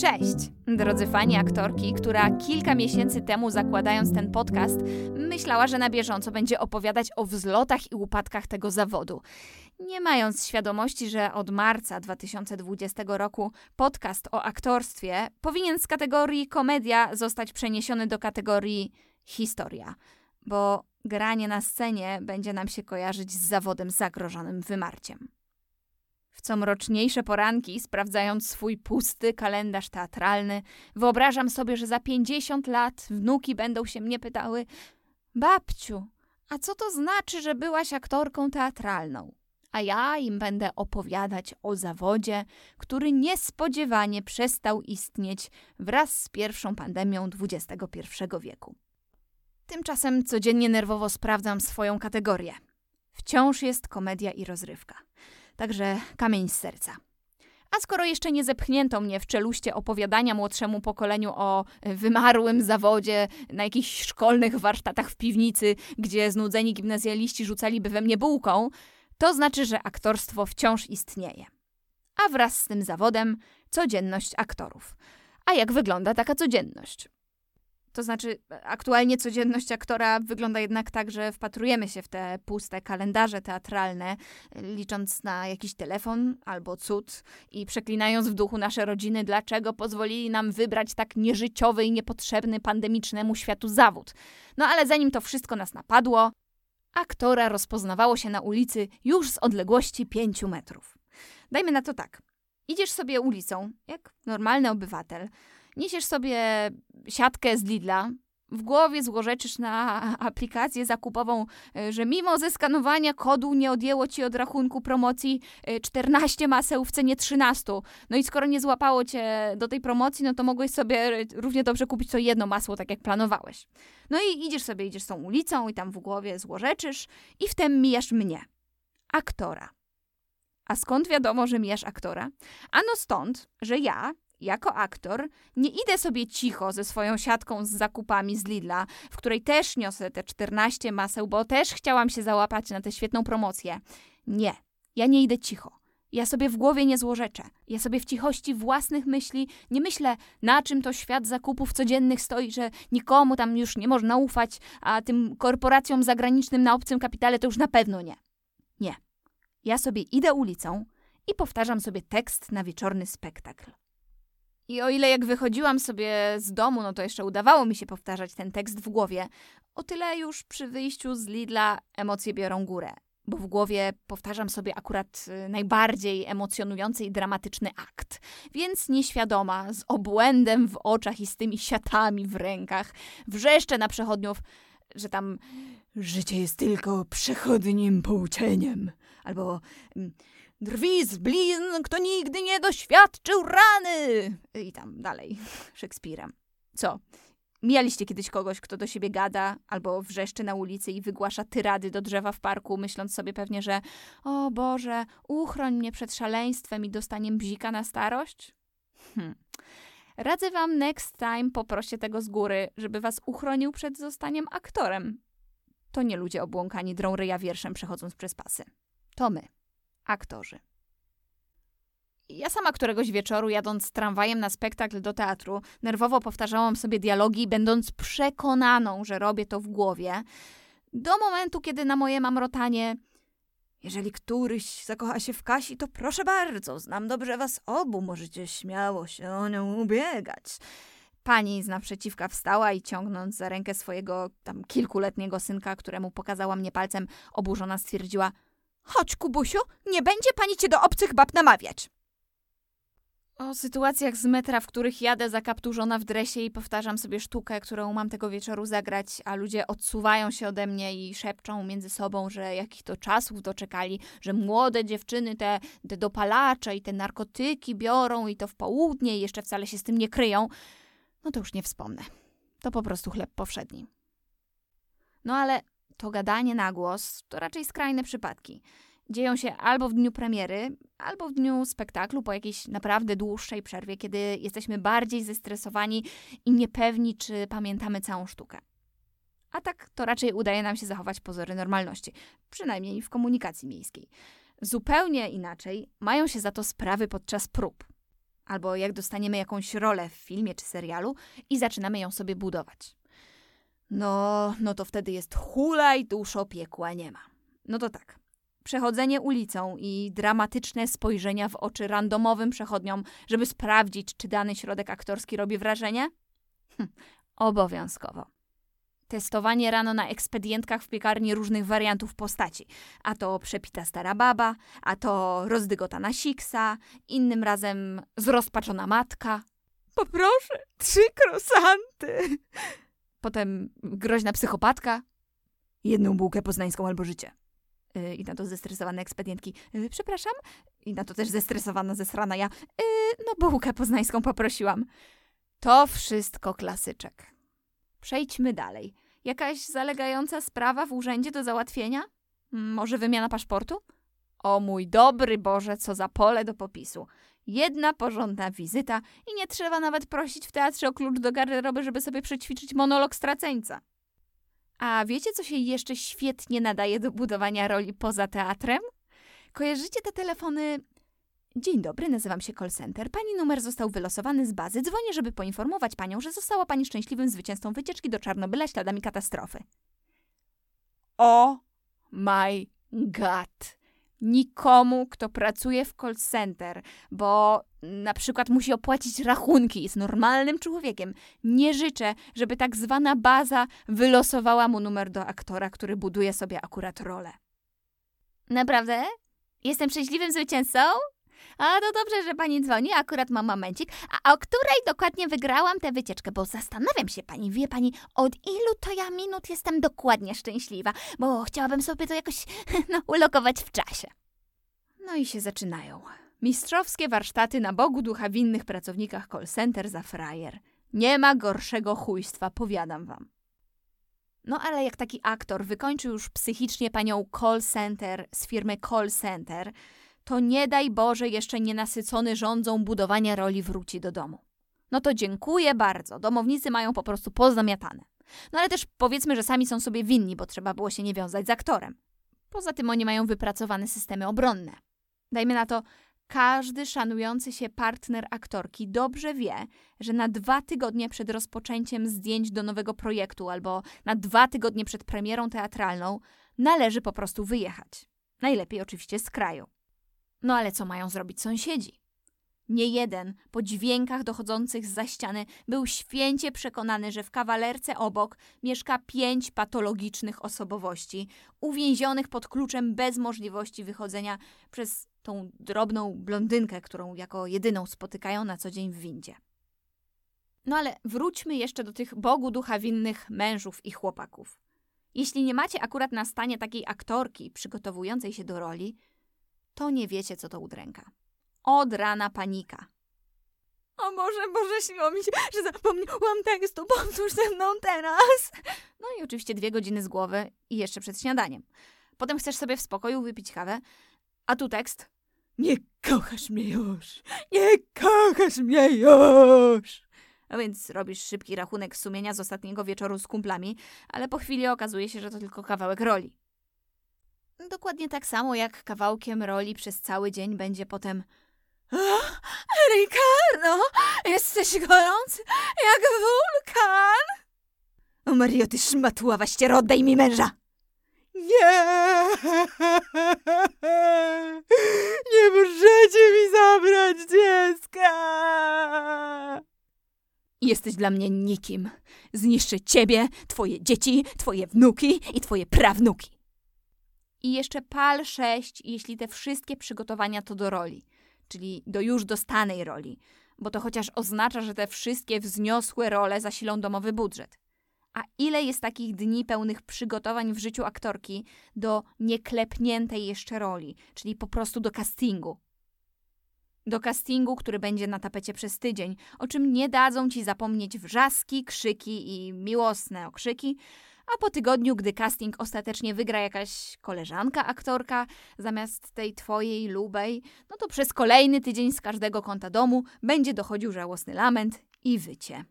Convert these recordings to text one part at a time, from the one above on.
Cześć, drodzy fani aktorki, która kilka miesięcy temu zakładając ten podcast, myślała, że na bieżąco będzie opowiadać o wzlotach i upadkach tego zawodu. Nie mając świadomości, że od marca 2020 roku podcast o aktorstwie powinien z kategorii komedia zostać przeniesiony do kategorii historia, bo granie na scenie będzie nam się kojarzyć z zawodem zagrożonym wymarciem. W comroczniejsze poranki, sprawdzając swój pusty kalendarz teatralny, wyobrażam sobie, że za 50 lat wnuki będą się mnie pytały: Babciu, a co to znaczy, że byłaś aktorką teatralną? A ja im będę opowiadać o zawodzie, który niespodziewanie przestał istnieć wraz z pierwszą pandemią XXI wieku. Tymczasem codziennie nerwowo sprawdzam swoją kategorię. Wciąż jest komedia i rozrywka. Także kamień z serca. A skoro jeszcze nie zepchnięto mnie w czeluście opowiadania młodszemu pokoleniu o wymarłym zawodzie na jakichś szkolnych warsztatach w piwnicy, gdzie znudzeni gimnazjaliści rzucaliby we mnie bułką, to znaczy, że aktorstwo wciąż istnieje. A wraz z tym zawodem codzienność aktorów. A jak wygląda taka codzienność? To znaczy, aktualnie codzienność aktora wygląda jednak tak, że wpatrujemy się w te puste kalendarze teatralne, licząc na jakiś telefon albo cud i przeklinając w duchu nasze rodziny, dlaczego pozwolili nam wybrać tak nieżyciowy i niepotrzebny pandemicznemu światu zawód. No ale zanim to wszystko nas napadło, aktora rozpoznawało się na ulicy już z odległości pięciu metrów. Dajmy na to tak. Idziesz sobie ulicą, jak normalny obywatel, niesiesz sobie siatkę z Lidla, w głowie złorzeczysz na aplikację zakupową, e, że mimo zeskanowania kodu nie odjęło ci od rachunku promocji 14 maseł w cenie 13. No i skoro nie złapało cię do tej promocji, no to mogłeś sobie równie dobrze kupić to jedno masło, tak jak planowałeś. No i idziesz sobie, idziesz tą ulicą i tam w głowie złorzeczysz i wtem mijasz mnie, aktora. A skąd wiadomo, że mijasz aktora? Ano stąd, że ja jako aktor nie idę sobie cicho ze swoją siatką z zakupami z Lidla, w której też niosę te 14 maseł, bo też chciałam się załapać na tę świetną promocję. Nie, ja nie idę cicho. Ja sobie w głowie nie złorzeczę. Ja sobie w cichości własnych myśli nie myślę, na czym to świat zakupów codziennych stoi, że nikomu tam już nie można ufać, a tym korporacjom zagranicznym na obcym kapitale to już na pewno nie. Nie. Ja sobie idę ulicą i powtarzam sobie tekst na wieczorny spektakl. I o ile jak wychodziłam sobie z domu, no to jeszcze udawało mi się powtarzać ten tekst w głowie, o tyle już przy wyjściu z Lidla emocje biorą górę. Bo w głowie powtarzam sobie akurat y, najbardziej emocjonujący i dramatyczny akt. Więc nieświadoma, z obłędem w oczach i z tymi siatami w rękach, wrzeszczę na przechodniów, że tam życie jest tylko przechodnim pouczeniem. Albo mm, Drwi z blizn, kto nigdy nie doświadczył rany. I tam dalej, Szekspirem. Co? Mijaliście kiedyś kogoś, kto do siebie gada albo wrzeszczy na ulicy i wygłasza tyrady do drzewa w parku, myśląc sobie pewnie, że o Boże, uchroń mnie przed szaleństwem i dostaniem bzika na starość? Hm. Radzę wam next time poproście tego z góry, żeby was uchronił przed zostaniem aktorem. To nie ludzie obłąkani drą ryja wierszem przechodząc przez pasy. To my aktorzy. Ja sama któregoś wieczoru, jadąc tramwajem na spektakl do teatru, nerwowo powtarzałam sobie dialogi, będąc przekonaną, że robię to w głowie, do momentu, kiedy na moje mamrotanie jeżeli któryś zakocha się w Kasi, to proszę bardzo, znam dobrze was obu, możecie śmiało się o nią ubiegać. Pani z naprzeciwka wstała i ciągnąc za rękę swojego tam kilkuletniego synka, któremu pokazała mnie palcem, oburzona stwierdziła – Chodź, Kubusiu, nie będzie pani cię do obcych bab namawiać. O sytuacjach z metra, w których jadę zakapturzona w dresie i powtarzam sobie sztukę, którą mam tego wieczoru zagrać, a ludzie odsuwają się ode mnie i szepczą między sobą, że jakich to czasów doczekali, że młode dziewczyny te, te dopalacze i te narkotyki biorą i to w południe i jeszcze wcale się z tym nie kryją, no to już nie wspomnę. To po prostu chleb powszedni. No ale to gadanie na głos to raczej skrajne przypadki. Dzieją się albo w dniu premiery, albo w dniu spektaklu, po jakiejś naprawdę dłuższej przerwie, kiedy jesteśmy bardziej zestresowani i niepewni, czy pamiętamy całą sztukę. A tak to raczej udaje nam się zachować pozory normalności, przynajmniej w komunikacji miejskiej. Zupełnie inaczej mają się za to sprawy podczas prób. albo jak dostaniemy jakąś rolę w filmie czy serialu i zaczynamy ją sobie budować. No, no to wtedy jest hulaj duszo piekła nie ma. No to tak. Przechodzenie ulicą i dramatyczne spojrzenia w oczy randomowym przechodniom, żeby sprawdzić, czy dany środek aktorski robi wrażenie? Hm, obowiązkowo. Testowanie rano na ekspedientkach w piekarni różnych wariantów postaci. A to przepita stara baba, a to rozdygotana siksa, innym razem zrozpaczona matka. Poproszę, trzy krosanty. Potem groźna psychopatka. Jedną bułkę poznańską albo życie. Yy, I na to zestresowane ekspedientki. Yy, przepraszam. I na to też zestresowana, zesrana ja. Yy, no bułkę poznańską poprosiłam. To wszystko klasyczek. Przejdźmy dalej. Jakaś zalegająca sprawa w urzędzie do załatwienia? Może wymiana paszportu? O mój dobry Boże, co za pole do popisu. Jedna porządna wizyta i nie trzeba nawet prosić w teatrze o klucz do garderoby, żeby sobie przećwiczyć monolog straceńca. A wiecie, co się jeszcze świetnie nadaje do budowania roli poza teatrem? Kojarzycie te telefony Dzień dobry, nazywam się call center. Pani numer został wylosowany z bazy. Dzwonię, żeby poinformować panią, że została pani szczęśliwym zwycięzcą wycieczki do Czarnobyla śladami katastrofy. O my god. Nikomu, kto pracuje w call center, bo na przykład musi opłacić rachunki, jest normalnym człowiekiem. Nie życzę, żeby tak zwana baza wylosowała mu numer do aktora, który buduje sobie akurat rolę. Naprawdę? Jestem szczęśliwym zwycięzcą? A to dobrze, że pani dzwoni, akurat mam momencik. A o której dokładnie wygrałam tę wycieczkę? Bo zastanawiam się pani, wie pani, od ilu to ja minut jestem dokładnie szczęśliwa, bo chciałabym sobie to jakoś no, ulokować w czasie. No i się zaczynają. Mistrzowskie warsztaty na Bogu ducha winnych pracownikach call center za frajer. Nie ma gorszego chujstwa, powiadam wam. No ale jak taki aktor wykończył już psychicznie panią call center z firmy call center, to nie daj Boże jeszcze nienasycony rządzą budowania roli wróci do domu. No to dziękuję bardzo, domownicy mają po prostu pozamiatane. No ale też powiedzmy, że sami są sobie winni, bo trzeba było się nie wiązać z aktorem. Poza tym oni mają wypracowane systemy obronne. Dajmy na to, każdy szanujący się partner aktorki dobrze wie, że na dwa tygodnie przed rozpoczęciem zdjęć do nowego projektu albo na dwa tygodnie przed premierą teatralną należy po prostu wyjechać. Najlepiej oczywiście z kraju. No ale co mają zrobić sąsiedzi? Nie jeden, po dźwiękach dochodzących z za ściany, był święcie przekonany, że w kawalerce obok mieszka pięć patologicznych osobowości, uwięzionych pod kluczem bez możliwości wychodzenia przez tą drobną blondynkę, którą jako jedyną spotykają na co dzień w windzie. No ale wróćmy jeszcze do tych Bogu ducha winnych mężów i chłopaków. Jeśli nie macie akurat na stanie takiej aktorki przygotowującej się do roli, to nie wiecie, co to udręka. Od rana panika. O Boże, Boże, śniło mi się, że zapomniałam tekstu, powtórz ze mną teraz. No i oczywiście dwie godziny z głowy i jeszcze przed śniadaniem. Potem chcesz sobie w spokoju wypić kawę, a tu tekst. Nie kochasz mnie już, nie kochasz mnie już. A więc robisz szybki rachunek sumienia z ostatniego wieczoru z kumplami, ale po chwili okazuje się, że to tylko kawałek roli. Dokładnie tak samo jak kawałkiem roli przez cały dzień będzie potem Ricardo, jesteś gorący jak wulkan. O Mario, ty szmatława ściero, oddaj mi męża. Nie! Nie możecie mi zabrać dziecka! Jesteś dla mnie nikim. Zniszczę ciebie, twoje dzieci, twoje wnuki i twoje prawnuki. I jeszcze pal 6, jeśli te wszystkie przygotowania to do roli, czyli do już dostanej roli, bo to chociaż oznacza, że te wszystkie wzniosłe role zasilą domowy budżet. A ile jest takich dni pełnych przygotowań w życiu aktorki do nieklepniętej jeszcze roli, czyli po prostu do castingu? Do castingu, który będzie na tapecie przez tydzień, o czym nie dadzą ci zapomnieć wrzaski, krzyki i miłosne okrzyki, a po tygodniu, gdy casting ostatecznie wygra jakaś koleżanka aktorka zamiast tej twojej lubej, no to przez kolejny tydzień z każdego kąta domu będzie dochodził żałosny lament i wycie.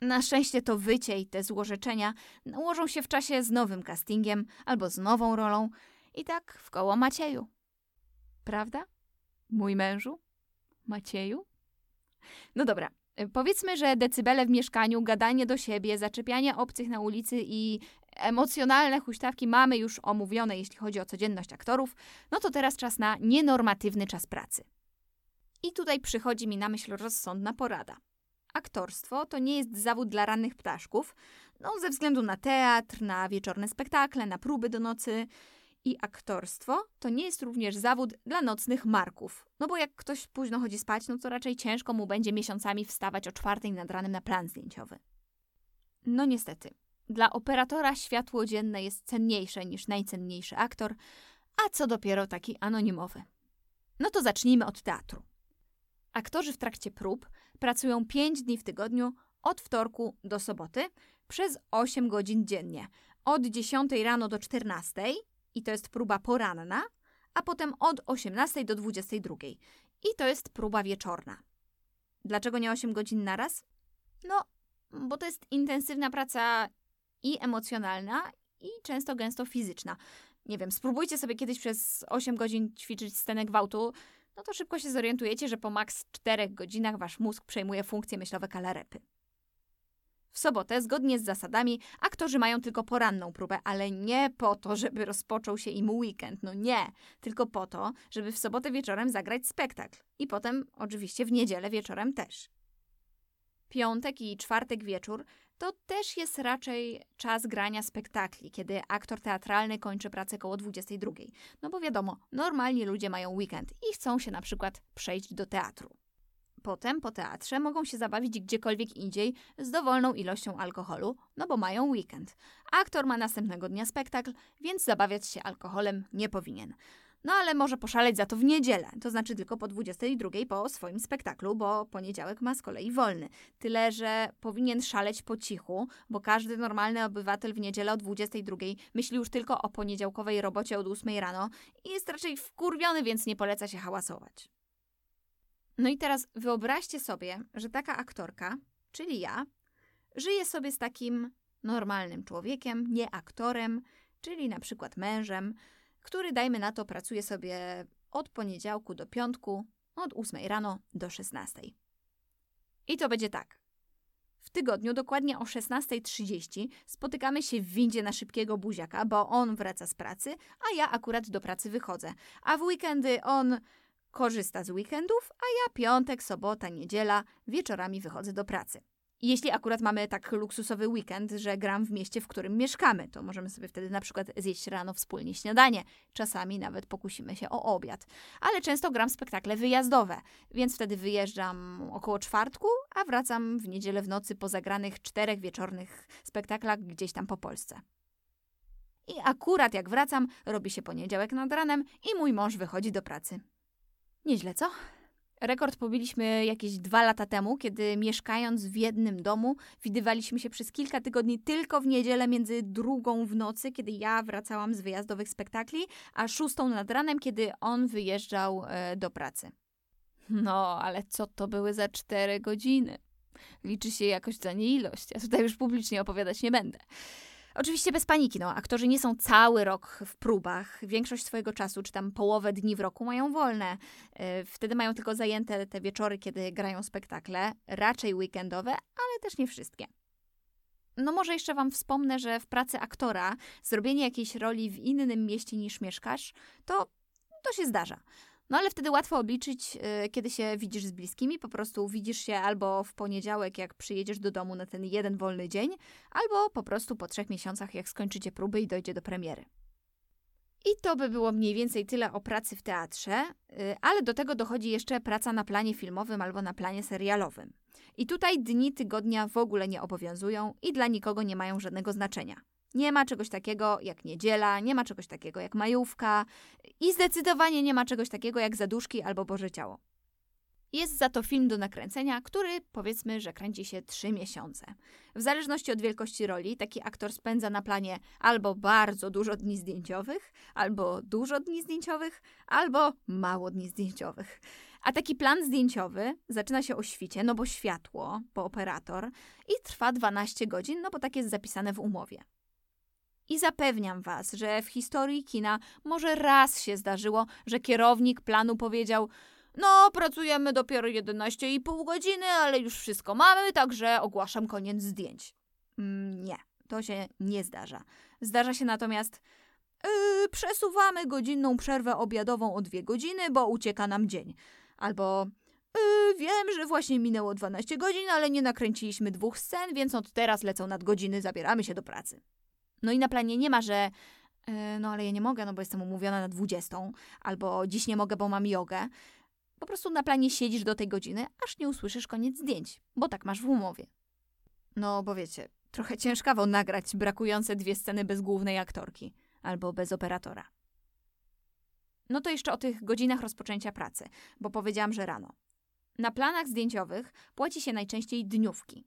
Na szczęście to wycie i te złorzeczenia nałożą się w czasie z nowym castingiem albo z nową rolą i tak w koło Macieju. Prawda? Mój mężu? Macieju? No dobra, powiedzmy, że decybele w mieszkaniu, gadanie do siebie, zaczepianie obcych na ulicy i emocjonalne huśtawki mamy już omówione, jeśli chodzi o codzienność aktorów, no to teraz czas na nienormatywny czas pracy. I tutaj przychodzi mi na myśl rozsądna porada. Aktorstwo to nie jest zawód dla rannych ptaszków, no ze względu na teatr, na wieczorne spektakle, na próby do nocy. I aktorstwo to nie jest również zawód dla nocnych marków. No bo jak ktoś późno chodzi spać, no to raczej ciężko mu będzie miesiącami wstawać o czwartej nad ranem na plan zdjęciowy. No niestety, dla operatora światło dzienne jest cenniejsze niż najcenniejszy aktor, a co dopiero taki anonimowy. No to zacznijmy od teatru. Aktorzy w trakcie prób pracują 5 dni w tygodniu od wtorku do soboty przez 8 godzin dziennie. Od 10 rano do 14 i to jest próba poranna, a potem od 18 do 22 i to jest próba wieczorna. Dlaczego nie 8 godzin naraz? No, bo to jest intensywna praca i emocjonalna, i często gęsto fizyczna. Nie wiem, spróbujcie sobie kiedyś przez 8 godzin ćwiczyć scenę gwałtu, no to szybko się zorientujecie, że po maks 4 godzinach wasz mózg przejmuje funkcje myślowe kalarepy. W sobotę, zgodnie z zasadami, aktorzy mają tylko poranną próbę, ale nie po to, żeby rozpoczął się im weekend. No nie, tylko po to, żeby w sobotę wieczorem zagrać spektakl. I potem, oczywiście, w niedzielę wieczorem też. Piątek i czwartek wieczór to też jest raczej czas grania spektakli, kiedy aktor teatralny kończy pracę koło 22. No bo wiadomo, normalni ludzie mają weekend i chcą się na przykład przejść do teatru. Potem po teatrze mogą się zabawić gdziekolwiek indziej z dowolną ilością alkoholu, no bo mają weekend. Aktor ma następnego dnia spektakl, więc zabawiać się alkoholem nie powinien. No ale może poszaleć za to w niedzielę, to znaczy tylko po 22 po swoim spektaklu, bo poniedziałek ma z kolei wolny. Tyle, że powinien szaleć po cichu, bo każdy normalny obywatel w niedzielę o 22 myśli już tylko o poniedziałkowej robocie od 8 rano i jest raczej wkurwiony, więc nie poleca się hałasować. No i teraz wyobraźcie sobie, że taka aktorka, czyli ja, żyje sobie z takim normalnym człowiekiem, nie aktorem, czyli na przykład mężem, który, dajmy na to, pracuje sobie od poniedziałku do piątku, od 8 rano do 16. I to będzie tak. W tygodniu dokładnie o 16.30 spotykamy się w windzie na szybkiego buziaka, bo on wraca z pracy, a ja akurat do pracy wychodzę. A w weekendy on korzysta z weekendów, a ja piątek, sobota, niedziela wieczorami wychodzę do pracy. Jeśli akurat mamy tak luksusowy weekend, że gram w mieście, w którym mieszkamy, to możemy sobie wtedy na przykład zjeść rano wspólnie śniadanie. Czasami nawet pokusimy się o obiad. Ale często gram spektakle wyjazdowe, więc wtedy wyjeżdżam około czwartku, a wracam w niedzielę w nocy po zagranych czterech wieczornych spektaklach gdzieś tam po Polsce. I akurat jak wracam, robi się poniedziałek nad ranem i mój mąż wychodzi do pracy. Nieźle, co? Rekord pobiliśmy jakieś dwa lata temu, kiedy mieszkając w jednym domu, widywaliśmy się przez kilka tygodni tylko w niedzielę między drugą w nocy, kiedy ja wracałam z wyjazdowych spektakli, a szóstą nad ranem, kiedy on wyjeżdżał e, do pracy. No, ale co to były za cztery godziny? Liczy się jakoś za nie ilość. Ja tutaj już publicznie opowiadać nie będę. Oczywiście bez paniki, no. Aktorzy nie są cały rok w próbach. Większość swojego czasu, czy tam połowę dni w roku mają wolne. E, wtedy mają tylko zajęte te wieczory, kiedy grają spektakle, raczej weekendowe, ale też nie wszystkie. No może jeszcze Wam wspomnę, że w pracy aktora zrobienie jakiejś roli w innym mieście niż mieszkasz, to, to się zdarza. No ale wtedy łatwo obliczyć, y, kiedy się widzisz z bliskimi. Po prostu widzisz się albo w poniedziałek, jak przyjedziesz do domu na ten jeden wolny dzień, albo po prostu po trzech miesiącach, jak skończycie próby i dojdzie do premiery. I to by było mniej więcej tyle o pracy w teatrze, y, ale do tego dochodzi jeszcze praca na planie filmowym albo na planie serialowym. I tutaj dni tygodnia w ogóle nie obowiązują i dla nikogo nie mają żadnego znaczenia. Nie ma czegoś takiego jak niedziela, nie ma czegoś takiego jak majówka i zdecydowanie nie ma czegoś takiego jak zaduszki albo Boże Ciało. Jest za to film do nakręcenia, który powiedzmy, że kręci się 3 miesiące. W zależności od wielkości roli, taki aktor spędza na planie albo bardzo dużo dni zdjęciowych, albo dużo dni zdjęciowych, albo mało dni zdjęciowych. A taki plan zdjęciowy zaczyna się o świcie, no bo światło, bo operator, i trwa 12 godzin, no bo tak jest zapisane w umowie. I zapewniam Was, że w historii kina może raz się zdarzyło, że kierownik planu powiedział: No, pracujemy dopiero 11,5 godziny, ale już wszystko mamy, także ogłaszam koniec zdjęć. Mm, nie, to się nie zdarza. Zdarza się natomiast yy, przesuwamy godzinną przerwę obiadową o dwie godziny, bo ucieka nam dzień. Albo yy, wiem, że właśnie minęło 12 godzin, ale nie nakręciliśmy dwóch scen, więc od teraz lecą nadgodziny, zabieramy się do pracy. No i na planie nie ma, że yy, no ale ja nie mogę, no bo jestem umówiona na 20, albo dziś nie mogę, bo mam jogę. Po prostu na planie siedzisz do tej godziny, aż nie usłyszysz koniec zdjęć, bo tak masz w umowie. No, bo wiecie, trochę ciężkawo nagrać brakujące dwie sceny bez głównej aktorki albo bez operatora. No to jeszcze o tych godzinach rozpoczęcia pracy, bo powiedziałam, że rano. Na planach zdjęciowych płaci się najczęściej dniówki.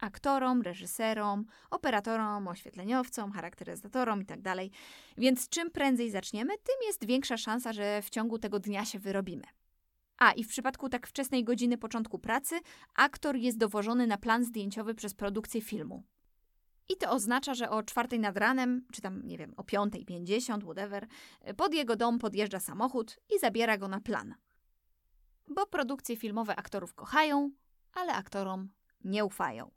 Aktorom, reżyserom, operatorom, oświetleniowcom, charakteryzatorom itd. Tak Więc czym prędzej zaczniemy, tym jest większa szansa, że w ciągu tego dnia się wyrobimy. A i w przypadku tak wczesnej godziny początku pracy, aktor jest dowożony na plan zdjęciowy przez produkcję filmu. I to oznacza, że o czwartej nad ranem, czy tam, nie wiem, o piątej pięćdziesiąt, whatever, pod jego dom podjeżdża samochód i zabiera go na plan. Bo produkcje filmowe aktorów kochają, ale aktorom nie ufają.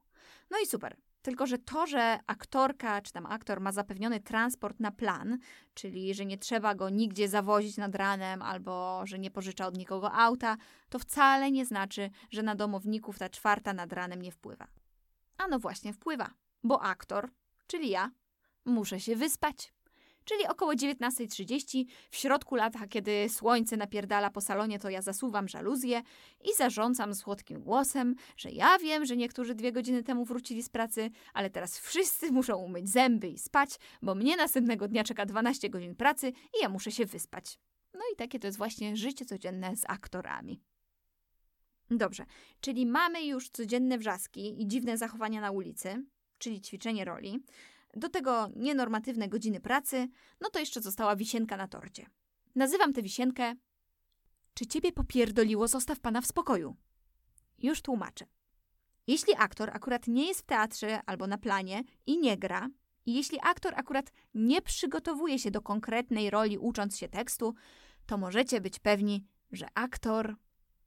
No i super. Tylko, że to, że aktorka czy tam aktor ma zapewniony transport na plan, czyli że nie trzeba go nigdzie zawozić nad ranem albo że nie pożycza od nikogo auta, to wcale nie znaczy, że na domowników ta czwarta nad ranem nie wpływa. A no właśnie wpływa, bo aktor, czyli ja, muszę się wyspać czyli około 19.30, w środku lata, kiedy słońce napierdala po salonie, to ja zasuwam żaluzję i zarządzam słodkim głosem, że ja wiem, że niektórzy dwie godziny temu wrócili z pracy, ale teraz wszyscy muszą umyć zęby i spać, bo mnie następnego dnia czeka 12 godzin pracy i ja muszę się wyspać. No i takie to jest właśnie życie codzienne z aktorami. Dobrze, czyli mamy już codzienne wrzaski i dziwne zachowania na ulicy, czyli ćwiczenie roli do tego nienormatywne godziny pracy, no to jeszcze została wisienka na torcie. Nazywam tę wisienkę Czy ciebie popierdoliło, zostaw pana w spokoju. Już tłumaczę. Jeśli aktor akurat nie jest w teatrze albo na planie i nie gra, i jeśli aktor akurat nie przygotowuje się do konkretnej roli ucząc się tekstu, to możecie być pewni, że aktor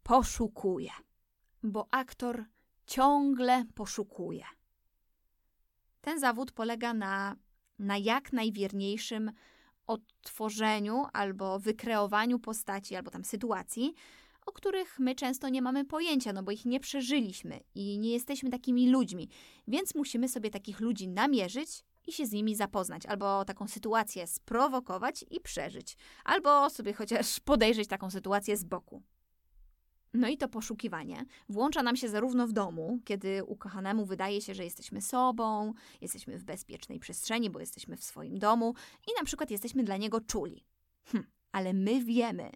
poszukuje. Bo aktor ciągle poszukuje. Ten zawód polega na, na jak najwierniejszym odtworzeniu albo wykreowaniu postaci, albo tam sytuacji, o których my często nie mamy pojęcia, no bo ich nie przeżyliśmy i nie jesteśmy takimi ludźmi, więc musimy sobie takich ludzi namierzyć i się z nimi zapoznać, albo taką sytuację sprowokować i przeżyć, albo sobie chociaż podejrzeć taką sytuację z boku. No i to poszukiwanie włącza nam się zarówno w domu, kiedy ukochanemu wydaje się, że jesteśmy sobą, jesteśmy w bezpiecznej przestrzeni, bo jesteśmy w swoim domu i na przykład jesteśmy dla niego czuli. Hm, ale my wiemy,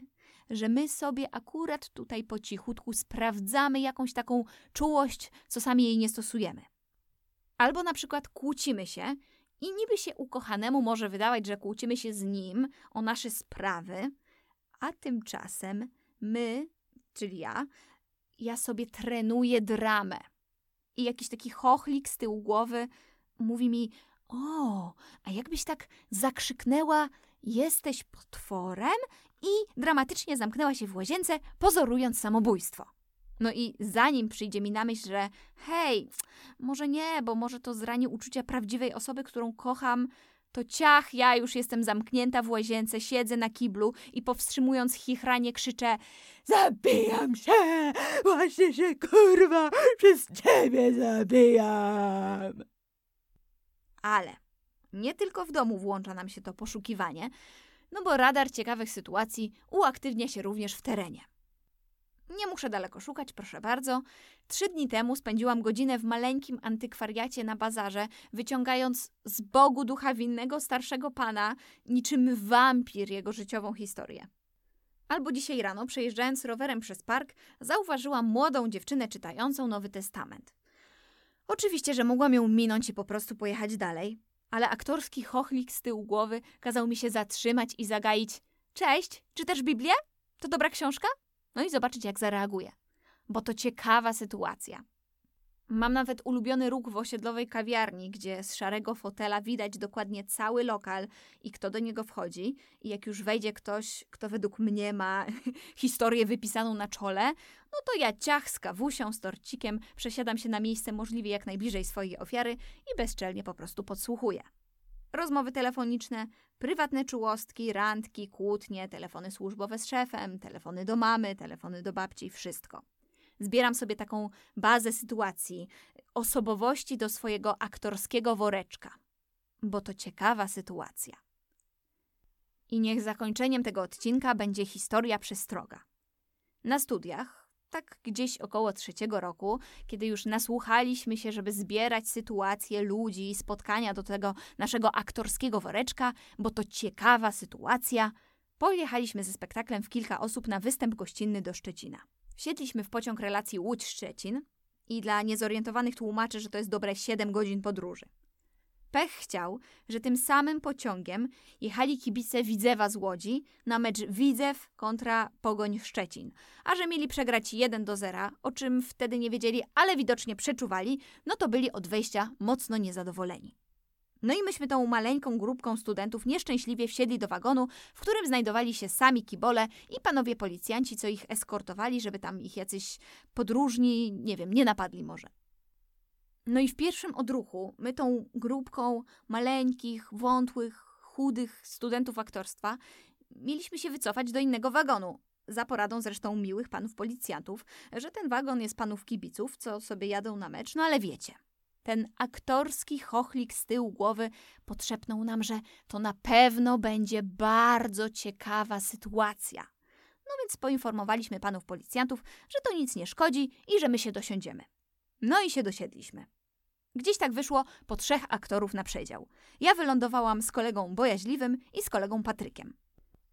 że my sobie akurat tutaj po cichutku sprawdzamy jakąś taką czułość, co sami jej nie stosujemy. Albo na przykład kłócimy się i niby się ukochanemu może wydawać, że kłócimy się z nim o nasze sprawy, a tymczasem my czyli ja, ja sobie trenuję dramę. I jakiś taki chochlik z tyłu głowy mówi mi: O, a jakbyś tak zakrzyknęła: Jesteś potworem? I dramatycznie zamknęła się w łazience, pozorując samobójstwo. No i zanim przyjdzie mi na myśl, że hej, może nie, bo może to zrani uczucia prawdziwej osoby, którą kocham, to ciach, ja już jestem zamknięta w łazience, siedzę na kiblu i powstrzymując chichranie krzyczę Zabijam się! Właśnie się, kurwa, przez ciebie zabijam! Ale nie tylko w domu włącza nam się to poszukiwanie, no bo radar ciekawych sytuacji uaktywnia się również w terenie. Nie muszę daleko szukać, proszę bardzo. Trzy dni temu spędziłam godzinę w maleńkim antykwariacie na bazarze, wyciągając z Bogu ducha winnego starszego pana, niczym wampir jego życiową historię. Albo dzisiaj rano, przejeżdżając rowerem przez park, zauważyłam młodą dziewczynę czytającą Nowy Testament. Oczywiście, że mogłam ją minąć i po prostu pojechać dalej, ale aktorski chochlik z tyłu głowy kazał mi się zatrzymać i zagaić: Cześć, czytasz Biblię? To dobra książka? No i zobaczyć, jak zareaguje. Bo to ciekawa sytuacja. Mam nawet ulubiony róg w osiedlowej kawiarni, gdzie z szarego fotela widać dokładnie cały lokal i kto do niego wchodzi. I jak już wejdzie ktoś, kto według mnie ma historię wypisaną na czole, no to ja ciach z kawusią, z torcikiem przesiadam się na miejsce możliwie jak najbliżej swojej ofiary i bezczelnie po prostu podsłuchuję. Rozmowy telefoniczne, prywatne czułostki, randki, kłótnie, telefony służbowe z szefem, telefony do mamy, telefony do babci, wszystko. Zbieram sobie taką bazę sytuacji, osobowości do swojego aktorskiego woreczka, bo to ciekawa sytuacja. I niech zakończeniem tego odcinka będzie historia przestroga. Na studiach, tak gdzieś około trzeciego roku, kiedy już nasłuchaliśmy się, żeby zbierać sytuacje ludzi, spotkania do tego naszego aktorskiego woreczka, bo to ciekawa sytuacja, pojechaliśmy ze spektaklem w kilka osób na występ gościnny do Szczecina. Wsiedliśmy w pociąg relacji Łódź-Szczecin i dla niezorientowanych tłumaczę, że to jest dobre 7 godzin podróży. Pech chciał, że tym samym pociągiem jechali kibice Widzewa z Łodzi na mecz Widzew kontra Pogoń Szczecin. A że mieli przegrać 1 do 0, o czym wtedy nie wiedzieli, ale widocznie przeczuwali, no to byli od wejścia mocno niezadowoleni. No i myśmy tą maleńką grupką studentów nieszczęśliwie wsiedli do wagonu, w którym znajdowali się sami kibole i panowie policjanci, co ich eskortowali, żeby tam ich jacyś podróżni, nie wiem, nie napadli może. No i w pierwszym odruchu my tą grupką maleńkich, wątłych, chudych studentów aktorstwa mieliśmy się wycofać do innego wagonu. Za poradą zresztą miłych panów policjantów, że ten wagon jest panów kibiców, co sobie jadą na mecz, no ale wiecie. Ten aktorski chochlik z tyłu głowy podszepnął nam, że to na pewno będzie bardzo ciekawa sytuacja. No więc poinformowaliśmy panów policjantów, że to nic nie szkodzi i że my się dosiądziemy. No i się dosiedliśmy. Gdzieś tak wyszło po trzech aktorów na przedział. Ja wylądowałam z kolegą Bojaźliwym i z kolegą Patrykiem.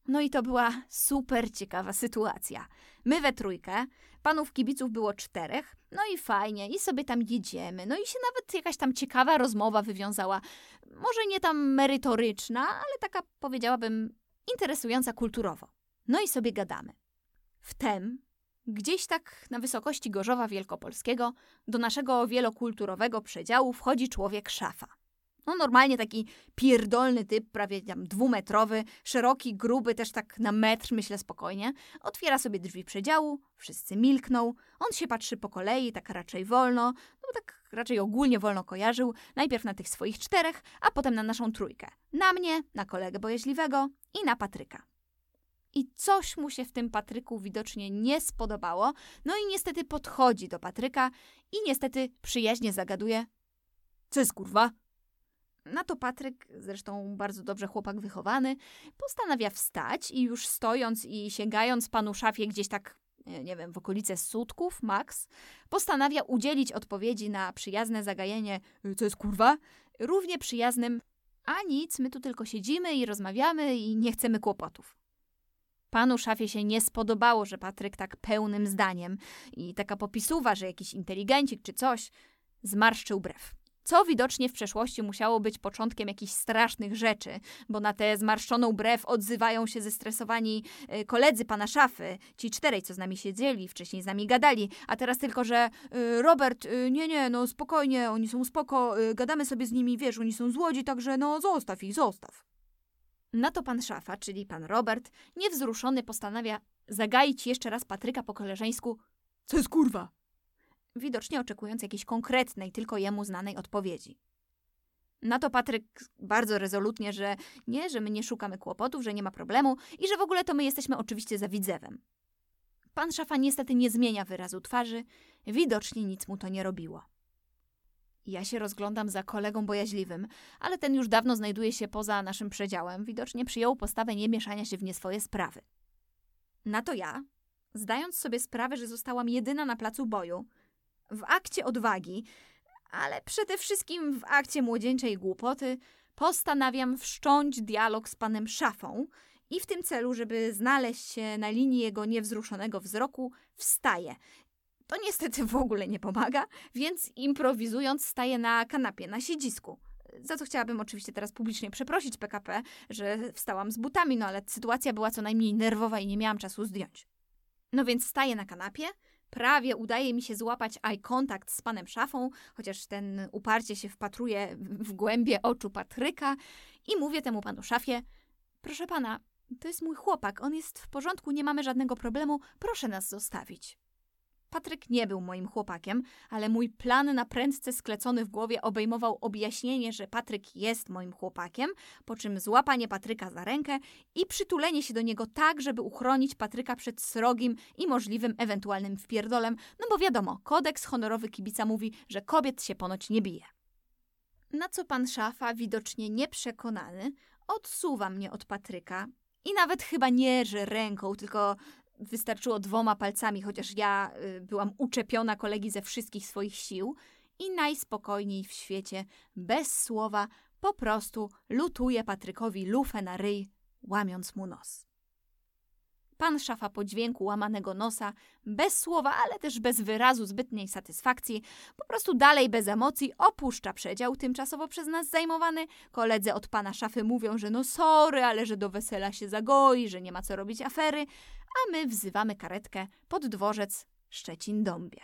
No i to była super ciekawa sytuacja. My we trójkę, panów kibiców było czterech, no i fajnie, i sobie tam jedziemy. No i się nawet jakaś tam ciekawa rozmowa wywiązała. Może nie tam merytoryczna, ale taka powiedziałabym interesująca kulturowo. No i sobie gadamy. Wtem, gdzieś tak na wysokości Gorzowa Wielkopolskiego, do naszego wielokulturowego przedziału wchodzi człowiek szafa. No normalnie taki pierdolny typ, prawie tam dwumetrowy, szeroki, gruby, też tak na metr, myślę spokojnie. Otwiera sobie drzwi przedziału, wszyscy milkną, on się patrzy po kolei, tak raczej wolno, no tak raczej ogólnie wolno kojarzył, najpierw na tych swoich czterech, a potem na naszą trójkę. Na mnie, na kolegę bojaźliwego i na Patryka. I coś mu się w tym Patryku widocznie nie spodobało, no i niestety podchodzi do Patryka i niestety przyjaźnie zagaduje. Co jest kurwa? Na to Patryk, zresztą bardzo dobrze chłopak wychowany, postanawia wstać i już stojąc i sięgając panu szafie gdzieś tak, nie wiem, w okolice sutków, max, postanawia udzielić odpowiedzi na przyjazne zagajenie, e, co jest kurwa, równie przyjaznym, a nic, my tu tylko siedzimy i rozmawiamy i nie chcemy kłopotów. Panu szafie się nie spodobało, że Patryk tak pełnym zdaniem i taka popisuwa, że jakiś inteligencik czy coś, zmarszczył brew co widocznie w przeszłości musiało być początkiem jakichś strasznych rzeczy, bo na tę zmarszczoną brew odzywają się zestresowani y, koledzy pana szafy, ci czterej, co z nami siedzieli, wcześniej z nami gadali, a teraz tylko, że y, Robert, y, nie, nie, no spokojnie, oni są spoko, gadamy sobie z nimi, wiesz, oni są złodzi, także no zostaw ich, zostaw. Na to pan szafa, czyli pan Robert, niewzruszony postanawia zagaić jeszcze raz Patryka po koleżeńsku. Co jest kurwa? widocznie oczekując jakiejś konkretnej, tylko jemu znanej odpowiedzi. Na to Patryk bardzo rezolutnie, że nie, że my nie szukamy kłopotów, że nie ma problemu i że w ogóle to my jesteśmy oczywiście za widzewem. Pan szafa niestety nie zmienia wyrazu twarzy, widocznie nic mu to nie robiło. Ja się rozglądam za kolegą bojaźliwym, ale ten już dawno znajduje się poza naszym przedziałem, widocznie przyjął postawę nie mieszania się w nie swoje sprawy. Na to ja, zdając sobie sprawę, że zostałam jedyna na placu boju, w akcie odwagi, ale przede wszystkim w akcie młodzieńczej głupoty, postanawiam wszcząć dialog z panem Szafą i w tym celu, żeby znaleźć się na linii jego niewzruszonego wzroku, wstaję. To niestety w ogóle nie pomaga, więc improwizując staję na kanapie, na siedzisku. Za co chciałabym oczywiście teraz publicznie przeprosić PKP, że wstałam z butami, no ale sytuacja była co najmniej nerwowa i nie miałam czasu zdjąć. No więc staję na kanapie, Prawie udaje mi się złapać eye contact z panem szafą, chociaż ten uparcie się wpatruje w głębie oczu Patryka i mówię temu panu szafie: Proszę pana, to jest mój chłopak, on jest w porządku, nie mamy żadnego problemu, proszę nas zostawić. Patryk nie był moim chłopakiem, ale mój plan na prędce sklecony w głowie obejmował objaśnienie, że Patryk jest moim chłopakiem, po czym złapanie Patryka za rękę i przytulenie się do niego tak, żeby uchronić Patryka przed srogim i możliwym ewentualnym wpierdolem, no bo wiadomo, kodeks honorowy kibica mówi, że kobiet się ponoć nie bije. Na co pan szafa, widocznie nieprzekonany, odsuwa mnie od Patryka i nawet chyba nie że ręką, tylko wystarczyło dwoma palcami, chociaż ja y, byłam uczepiona kolegi ze wszystkich swoich sił i najspokojniej w świecie, bez słowa, po prostu lutuje Patrykowi lufę na ryj, łamiąc mu nos. Pan szafa po dźwięku łamanego nosa, bez słowa, ale też bez wyrazu zbytniej satysfakcji, po prostu dalej bez emocji opuszcza przedział tymczasowo przez nas zajmowany. Koledzy od pana szafy mówią, że no sorry, ale że do wesela się zagoi, że nie ma co robić afery, a my wzywamy karetkę pod dworzec Szczecin-Dąbie.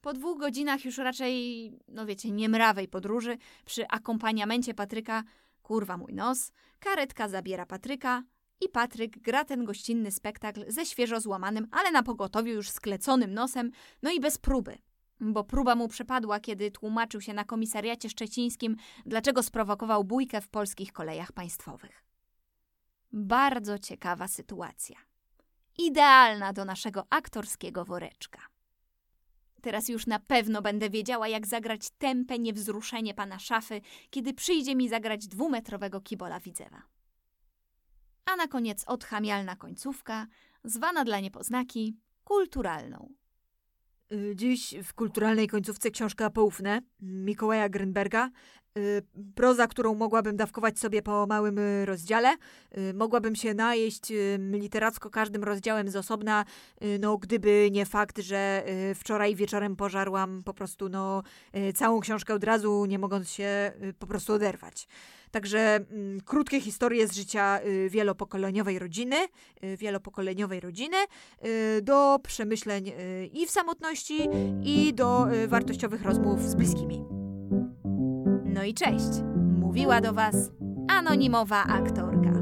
Po dwóch godzinach już raczej, no wiecie, niemrawej podróży, przy akompaniamencie Patryka, kurwa mój nos, karetka zabiera Patryka, i Patryk gra ten gościnny spektakl ze świeżo złamanym, ale na pogotowiu już skleconym nosem, no i bez próby. Bo próba mu przepadła, kiedy tłumaczył się na komisariacie szczecińskim, dlaczego sprowokował bójkę w polskich kolejach państwowych. Bardzo ciekawa sytuacja. Idealna do naszego aktorskiego woreczka. Teraz już na pewno będę wiedziała, jak zagrać tępe niewzruszenie pana szafy, kiedy przyjdzie mi zagrać dwumetrowego kibola widzewa a na koniec odchamialna końcówka, zwana dla niepoznaki kulturalną. Dziś w kulturalnej końcówce książka Poufne Mikołaja Grenberga. Y, proza, którą mogłabym dawkować sobie po małym y, rozdziale. Mogłabym się najeść literacko każdym rozdziałem z osobna, no gdyby nie fakt, że wczoraj wieczorem pożarłam po prostu no całą książkę od razu, nie mogąc się po prostu oderwać. Także mm, krótkie historie z życia y, wielopokoleniowej rodziny, y, wielopokoleniowej rodziny y, do przemyśleń y, i w samotności, i do y, wartościowych rozmów z bliskimi. No i cześć. Mówiła do Was anonimowa aktorka.